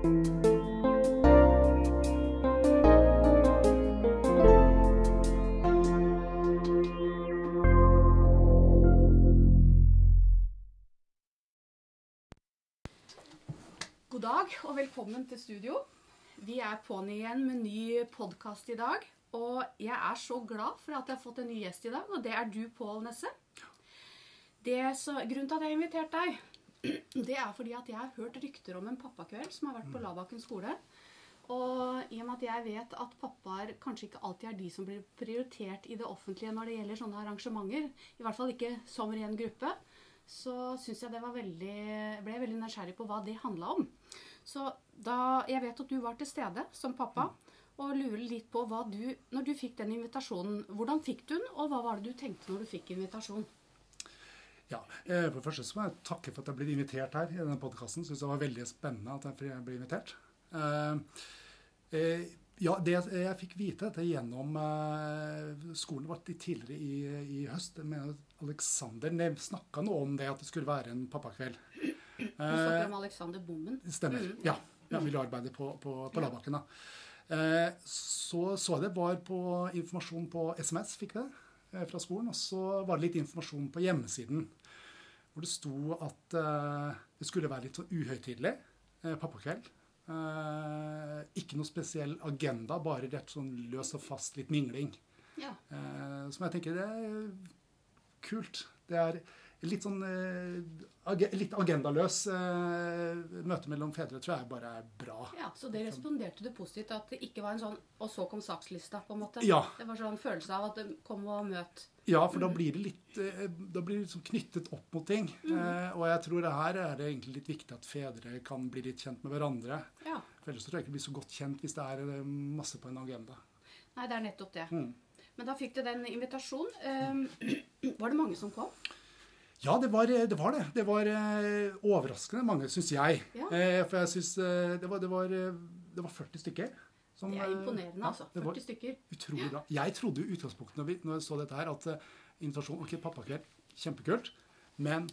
God dag og velkommen til studio. Vi er på'n igjen med ny podkast i dag. Og jeg er så glad for at jeg har fått en ny gjest i dag, og det er du, Pål Nesse. Det så, grunnen til at jeg har invitert deg, det er fordi at jeg har hørt rykter om en pappakveld som har vært på Labakken skole. Og i og med at jeg vet at pappaer kanskje ikke alltid er de som blir prioritert i det offentlige når det gjelder sånne arrangementer, i hvert fall ikke som ren gruppe, så syns jeg det var veldig, ble jeg veldig nysgjerrig på hva det handla om. Så da, Jeg vet at du var til stede som pappa, og lurer litt på hva du Når du fikk den invitasjonen, hvordan fikk du den, og hva var det du tenkte når du fikk invitasjon? Ja, eh, For det første så må jeg takke for at jeg ble invitert her i denne podkasten. Syns det var veldig spennende at jeg ble invitert. Eh, eh, ja, det jeg fikk vite dette gjennom skolen vår tidligere i, i høst. med Alexander snakka noe om det at det skulle være en pappakveld. Du snakker om Alexander Bommen. Stemmer. Mm. Ja. ja miljøarbeider på, på, på Labakken. da. Så så jeg det var på informasjon på SMS, fikk det eh, fra skolen. Og så var det litt informasjon på hjemmesiden hvor det sto at eh, det skulle være litt så uhøytidelig eh, pappakveld. Eh, ikke noe spesiell agenda, bare rett sånn løs og fast litt mingling. Ja. Eh, som jeg tenker det er kult. Det er litt sånn eh, ag litt agendaløs eh, møte mellom fedre tror jeg bare er bra. ja, Så det responderte du positivt, at det ikke var en sånn Og så kom sakslista, på en måte? Ja. Det var sånn følelse av at det kom og møt. Ja, for da blir det litt eh, Da blir det liksom knyttet opp mot ting. Eh, og jeg tror det her er det egentlig litt viktig at fedre kan bli litt kjent med hverandre. Ja. For ellers tror jeg ikke det blir så godt kjent hvis det er masse på en agenda. Nei, det er nettopp det. Mm. Men da fikk du den invitasjonen. Um, var det mange som kom? Ja, det var det. Var det. det var eh, overraskende mange, syns jeg. Ja. Eh, for jeg syns eh, det, var, det, eh, det var 40 stykker. som, Det er eh, imponerende, altså. 40 stykker. Utrolig bra. Jeg trodde i utgangspunktet når, vi, når jeg så dette her, at eh, invitasjon Ok, pappakveld, kjempekult. Men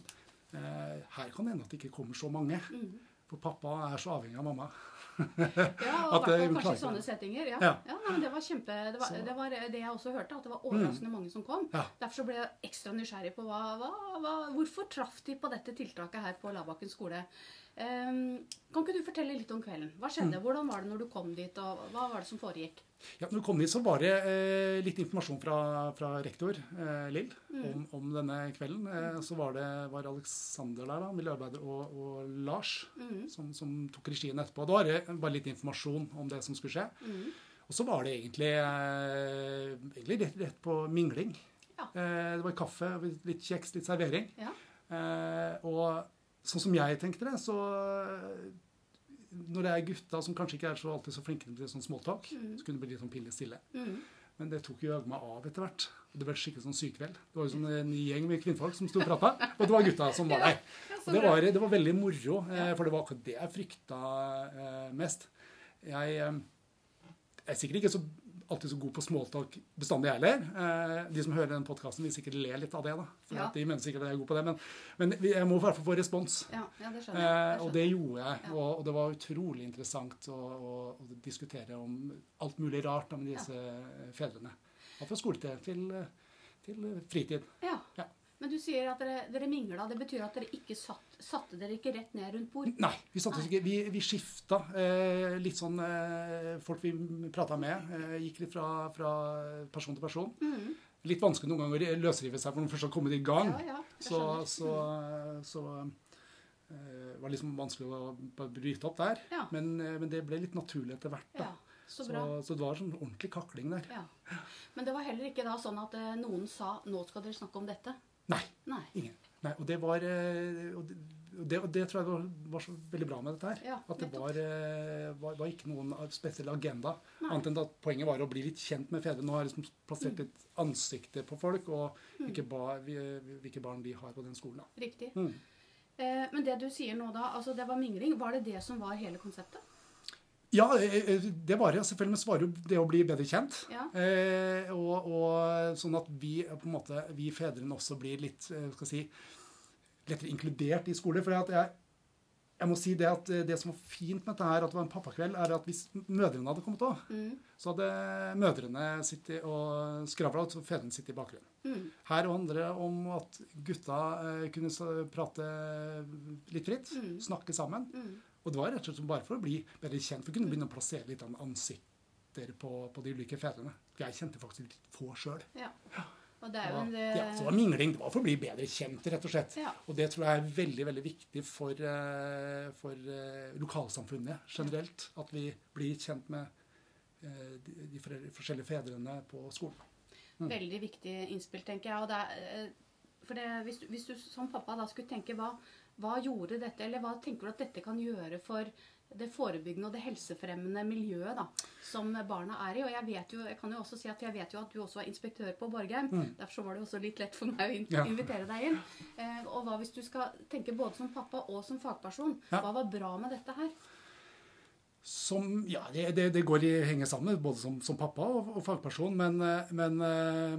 eh, her kan det hende at det ikke kommer så mange. Mm. For pappa er så avhengig av mamma. Ja, og At kanskje klarer i sånne settinger. Ja, Ja. ja. nei, men det var kjempe det var, det var det jeg også hørte, at det var overraskende mange som kom. Ja. Derfor så ble jeg ekstra nysgjerrig på hva, hva, hva, hvorfor traff de på dette tiltaket her på Labakken skole. Ehm, kan ikke du fortelle litt om kvelden? Hva Mm. skjedde? Hvordan var det når du kom dit, og hva var det som foregikk? Ja, når du kom dit, så var det eh, litt informasjon fra, fra rektor eh, Lill Mm. om, om denne kvelden. Eh, så var det var Alexander der, da, miljøarbeider, og, og Lars mm. som, som tok regien etterpå. Da var det bare litt informasjon om det som skulle skje. Mhm. Og så var det egentlig, eh, egentlig rett, rett på mingling. Ja. Eh, det var kaffe, litt kjeks, litt servering. Ja. Eh, og sånn som jeg tenkte det, så eh, Når det er gutta som kanskje ikke er så alltid så flinke til sånn smalltalk, mm. så kunne det bli litt sånn pinlig stille. Mm. Men det tok jo jaggu meg av etter hvert. Og det ble skikkelig sånn sykveld. Det var jo sånn en gjeng med kvinnfolk som sto og prata, og det var gutta som var der. Og det var, det var veldig moro, eh, for det var akkurat det jeg frykta eh, mest. Eh, jeg er sikkert ikke så, alltid så god på smalltalk bestandig, jeg heller. Eh, de som hører den podkasten, vil sikkert le litt av det. da. For Ja. de mener sikkert at jeg er god på det. Men, men jeg må i hvert fall få respons. Ja, ja, det skjønner Eh, jeg. og Det gjorde jeg. Og, og det var utrolig interessant å, å, å diskutere om alt mulig rart med disse eh, fedrene. Alt fra skole til, til, til fritid. Ja. Men du sier at dere, dere mingla. Det betyr at dere ikke satt, satte dere ikke rett ned rundt bord? Nei, vi satte oss ikke Vi, vi skifta eh, litt sånn eh, Folk vi prata med, eh, gikk litt fra, fra person til person. Mhm. Litt vanskelig noen ganger å løsrive seg for når man først har kommet i gang. Ja, ja, så så, så eh, var det liksom vanskelig å bryte opp der. Ja. Men, eh, men det ble litt naturlig etter hvert. da. Ja, så Så, så det var sånn ordentlig kakling der. Ja. Men det var heller ikke da sånn at eh, noen sa 'nå skal dere snakke om dette'? Nei, Nei. ingen. Nei, og det var eh, og det, det, det tror jeg var, var så veldig bra med dette her. Ja, at det var, eh, var, var ikke noen spesiell agenda. Nei. Annet enn at poenget var å bli litt kjent med fedre. Nå har liksom Mm. plassert litt ansiktet på folk, og hvilke, bar, vi- hvilke barn de har på den skolen. Da. Riktig. Mm. Eh, men det du sier nå da, altså det var mingling. Var det det som var hele konseptet? Ja, eh, eh, det var det. Selvfølgelig men så var jo det å bli bedre kjent. Ja. Eh, og, og sånn at vi på en måte, vi fedrene også blir litt skal si, lettere inkludert i skole. For jeg, jeg må si det at det som var fint med dette her, at det var en pappakveld, er at hvis mødrene hadde kommet òg, Mm. så hadde mødrene sittet og skravla, og fedrene sittet i bakgrunnen. Mm. Her handler det om at gutta kunne prate litt fritt, Mm. snakke sammen. Og det var rett og slett bare for å bli bedre kjent, for å kunne begynne å plassere litt av ansikter på, på de ulike fedrene. Jeg kjente faktisk litt få sjøl. Ja. Og det er jo en Ja, så det var mingling. Det var for å bli bedre kjent, rett og slett. Ja. Og det tror jeg er veldig veldig viktig for, eh, for eh, lokalsamfunnet generelt. At vi blir kjent med eh, de, de forskjellige fedrene på skolen. Mm. Veldig viktig innspill, tenker jeg. Og det er, for det, hvis, hvis du som pappa da skulle tenke hva, hva gjorde dette, eller hva tenker du at dette kan gjøre for det forebyggende og det helsefremmende miljøet da, som barna er i. Og jeg vet jo, jeg kan jo også si at jeg vet jo at du også er inspektør på Borgheim. Mm. Derfor så var det også litt lett for meg å in Ja. invitere deg inn. Eh, og hva hvis du skal tenke både som pappa og som fagperson? Ja. Hva var bra med dette her? Som, ja, det, det, det går i henge sammen, både som, som pappa og, og fagperson. Men, eh, men eh,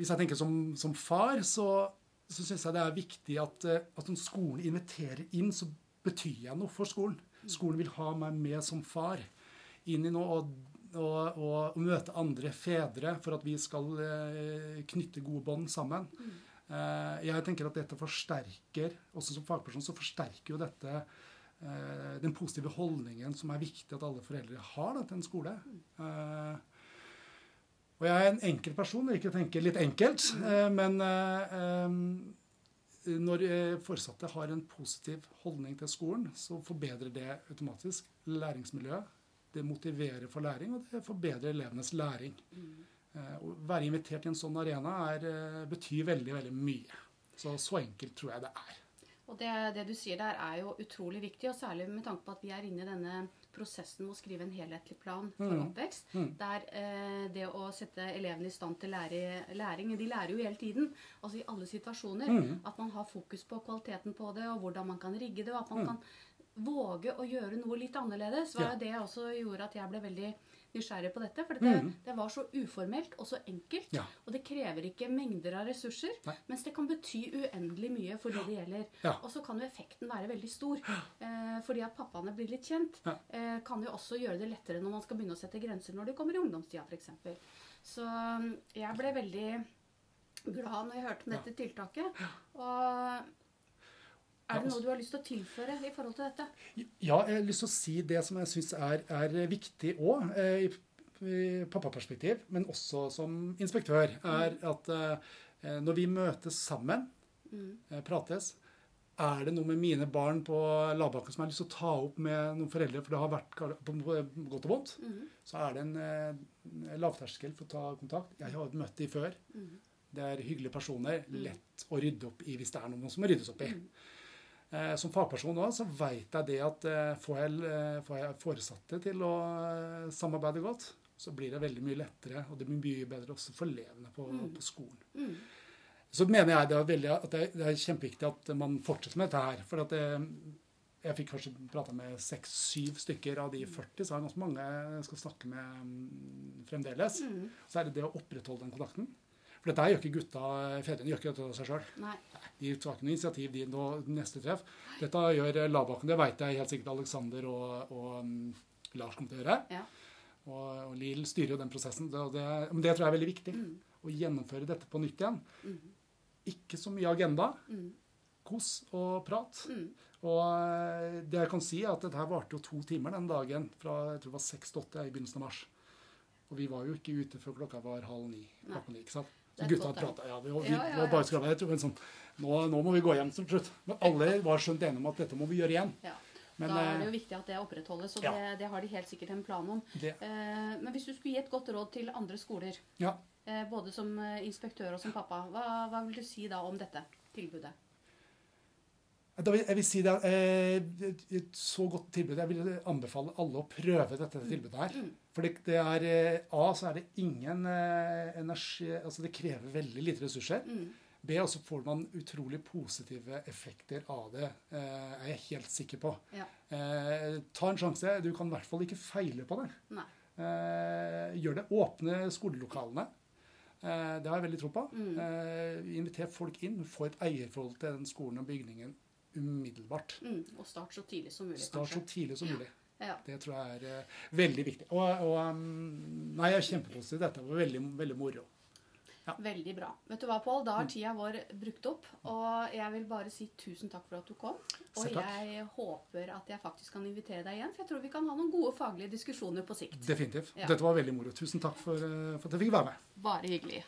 hvis jeg tenker som, som far, så, så syns jeg det er viktig at, eh, at når skolen inviterer inn, så betyr jeg noe for skolen. Skolen vil ha meg med som far inn i noe. og og, og, møte andre fedre for at vi skal eh, knytte gode bånd sammen. Eh, jeg tenker at dette forsterker, også som fagperson, så forsterker jo dette eh, den positive holdningen som er viktig at alle foreldre har da, til en skole. Eh, og jeg er en enkel person, jeg ikke tenke litt enkelt, eh, men eh, eh, når foresatte har en positiv holdning til skolen, så forbedrer det automatisk læringsmiljøet. Det motiverer for læring, og det forbedrer elevenes læring. Å være invitert i en sånn arena er, betyr veldig, veldig mye. Så så enkelt tror jeg det er. Og det, det du sier der er jo utrolig viktig, og særlig med tanke på at vi er inne i denne prosessen med å skrive en helhetlig plan for Mm. oppvekst. Mm. Der eh, det å sette elevene i stand til lære, læring De lærer jo hele tiden, altså i alle situasjoner. Mm. At man har fokus på kvaliteten på det, og hvordan man kan rigge det. Og at man Mm. kan våge å gjøre noe litt annerledes. var Ja. jo det også gjorde at jeg ble veldig nysgjerrig på dette. For det, Mm. det var så uformelt og så enkelt. Ja. Og det krever ikke mengder av ressurser. Nei. Mens det kan bety uendelig mye for de det gjelder. Ja. Og så kan jo effekten være veldig stor. Eh, fordi at pappaene blir litt kjent. Ja. Eh, kan jo også gjøre det lettere når man skal begynne å sette grenser når de kommer i ungdomstida f.eks. Så mm, jeg ble veldig glad når jeg hørte om Ja. dette tiltaket. Og er det noe du har lyst til å tilføre i forhold til dette? Ja, jeg har lyst til å si det som jeg syns er, er viktig òg, i, i pappaperspektiv, men også som inspektør, er at eh, når vi møtes sammen, Mm. eh, prates, er det noe med mine barn på lavbakken som jeg har lyst til å ta opp med noen foreldre, for det har vært på godt og vondt, mm. så er det en eh, lavterskel for å ta kontakt. Jeg har møtt de før. Mm. Det er hyggelige personer. Mm. Lett å rydde opp i hvis det er noe som må ryddes opp i. Mm. Eh, som fagperson også, så veit jeg det at eh, får, jeg, eh, får jeg foresatte til å samarbeide godt, så blir det veldig mye lettere, og det blir mye bedre også for elevene på, Mm. på skolen. Mm. Så mener jeg det er, veldig, at det, det er kjempeviktig at man fortsetter med dette her. For at det, jeg fikk kanskje prata med seks-syv stykker av de 40, så er jeg ganske mange jeg skal snakke med mm, fremdeles. Mm. Så er det det å opprettholde den kontakten. For dette gjør ikke gutta, fedrene gjør ikke dette av seg sjøl. De tar ikke noe initiativ de nå, neste treff. Dette gjør Labakken. Lavbakken. Det veit jeg helt sikkert Alexander og, og um, Lars kommer til å gjøre. Ja. Og, og Lill styrer jo den prosessen. Det, det, men det tror jeg er veldig viktig. Mm. Å gjennomføre dette på nytt igjen. Mm. Ikke så mye agenda. Mm. Kos og prat. Mm. Og eh, det jeg kan si, er at dette her varte jo to timer den dagen. Fra jeg tror det var seks til åtte i begynnelsen av mars. Og vi var jo ikke ute før klokka var halv ni. Klokka ni, ikke sant? Det gutta prata. Ja, vi, vi Ja, ja, var ja. bare skravla. Jeg men sånn nå, nå må vi gå hjem til slutt. Men alle var skjønt enige om at dette må vi gjøre igjen. Ja. Men da er det eh, jo viktig at det opprettholdes, og ja. det, det har de helt sikkert en plan om. det, Eh, men hvis du skulle gi et godt råd til andre skoler, ja, eh, både som inspektør og som pappa, hva, hva vil du si da om dette tilbudet? Da vil, jeg vil si det eh, et så godt tilbud. Jeg vil anbefale alle å prøve dette tilbudet her. Mm. For det, det er eh, A, så er det ingen eh, energi Altså det krever veldig lite ressurser. Mm. B, og så får man utrolig positive effekter av det. Eh, er jeg helt sikker på. Ja. Eh, ta en sjanse. Du kan i hvert fall ikke feile på det. Eh, gjør det. Åpne skolelokalene. Det har jeg veldig tro på. Mm. Inviter folk inn. Få et eierforhold til den skolen og bygningen umiddelbart. Mm, og start så tidlig som mulig, Start så tidlig som mulig. Ja. Det tror jeg er uh, veldig viktig. Og, og um, nei, jeg er kjempepositiv. Dette var veldig, veldig moro. Veldig bra. Vet du hva, Pål? Mm. Da har tida vår brukt opp. Og jeg vil bare si tusen takk for at du kom. Og jeg håper at jeg faktisk kan invitere deg igjen, for jeg tror vi kan ha noen gode faglige diskusjoner på sikt. Definitivt. Ja. Dette var veldig moro. Tusen takk for, eh, for at jeg fikk være med. Bare hyggelig.